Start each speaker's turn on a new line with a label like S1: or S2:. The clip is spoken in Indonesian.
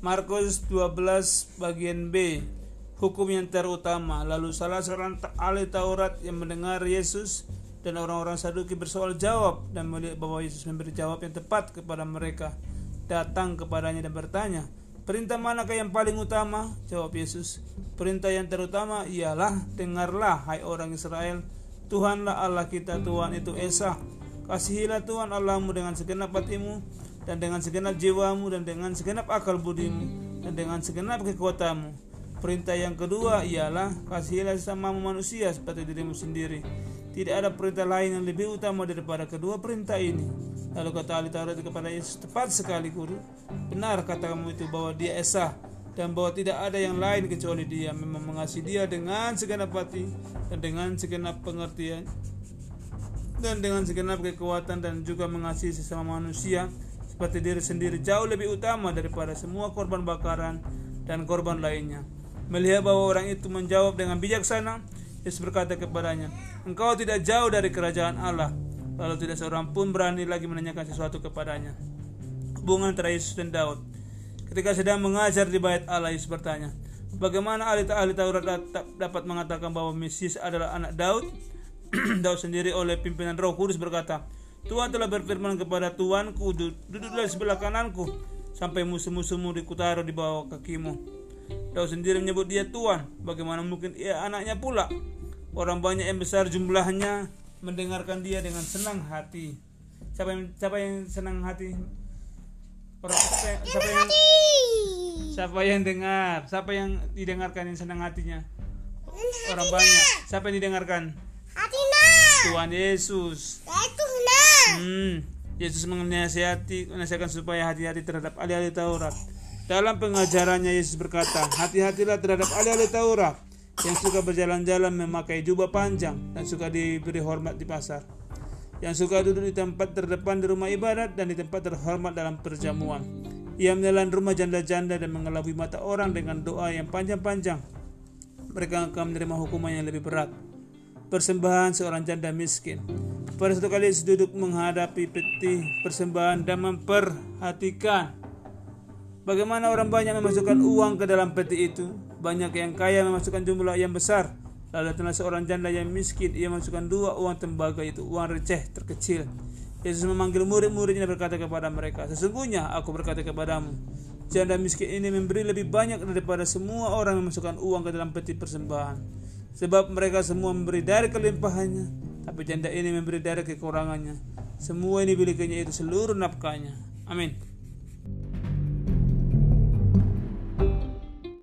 S1: Markus 12 bagian B. Hukum yang terutama. Lalu salah seorang ahli Taurat yang mendengar Yesus dan orang-orang Saduki bersoal jawab dan melihat bahwa Yesus memberi jawab yang tepat kepada mereka datang kepadanya dan bertanya Perintah manakah yang paling utama? Jawab Yesus Perintah yang terutama ialah Dengarlah hai orang Israel Tuhanlah Allah kita Tuhan itu Esa. Kasihilah Tuhan Allahmu dengan segenap hatimu dan dengan segenap jiwamu dan dengan segenap akal budimu dan dengan segenap kekuatanmu. Perintah yang kedua ialah kasihilah sesama manusia seperti dirimu sendiri. Tidak ada perintah lain yang lebih utama daripada kedua perintah ini. Lalu kata ahli Taurat kepada Yesus, tepat sekali guru. Benar kata kamu itu bahwa dia Esa dan bahwa tidak ada yang lain kecuali dia memang mengasihi dia dengan segenap hati dan dengan segenap pengertian dan dengan segenap kekuatan dan juga mengasihi sesama manusia seperti diri sendiri jauh lebih utama daripada semua korban bakaran dan korban lainnya. Melihat bahwa orang itu menjawab dengan bijaksana, Yesus berkata kepadanya, Engkau tidak jauh dari kerajaan Allah. Lalu tidak seorang pun berani lagi menanyakan sesuatu kepadanya. Hubungan antara Yesus dan Daud. Ketika sedang mengajar di bait Allah, Yesus bertanya, Bagaimana ahli-ahli Taurat dapat mengatakan bahwa Mesias adalah anak Daud? Daud sendiri oleh pimpinan Roh Kudus berkata, Tuhan telah berfirman kepada Tuanku, duduklah di sebelah kananku, sampai musuh-musuhmu dikutaruh di bawah kakimu. Daud sendiri menyebut dia Tuhan, bagaimana mungkin ia anaknya pula? Orang banyak yang besar jumlahnya mendengarkan dia dengan senang hati. Siapa yang, siapa yang senang hati? Orang siapa, siapa yang siapa yang dengar? Siapa yang didengarkan yang senang hatinya? Orang banyak. Siapa yang didengarkan? Tuhan Yesus. Hmm, Yesus menasihati, menasihatkan supaya hati-hati terhadap ahli-ahli Taurat. Dalam pengajarannya Yesus berkata, hati-hatilah terhadap ahli-ahli Taurat yang suka berjalan-jalan memakai jubah panjang dan suka diberi hormat di pasar. Yang suka duduk di tempat terdepan di rumah ibadat dan di tempat terhormat dalam perjamuan. Ia menelan rumah janda-janda dan mengelabui mata orang dengan doa yang panjang-panjang. Mereka akan menerima hukuman yang lebih berat persembahan seorang janda miskin. Pada satu kali duduk menghadapi peti persembahan dan memperhatikan bagaimana orang banyak memasukkan uang ke dalam peti itu. Banyak yang kaya memasukkan jumlah yang besar. Lalu telah seorang janda yang miskin ia masukkan dua uang tembaga itu, uang receh terkecil. Yesus memanggil murid-muridnya berkata kepada mereka, Sesungguhnya aku berkata kepadamu, janda miskin ini memberi lebih banyak daripada semua orang memasukkan uang ke dalam peti persembahan. Sebab mereka semua memberi dari kelimpahannya, tapi janda ini memberi dari kekurangannya. Semua ini milikinya itu seluruh nafkahnya. Amin.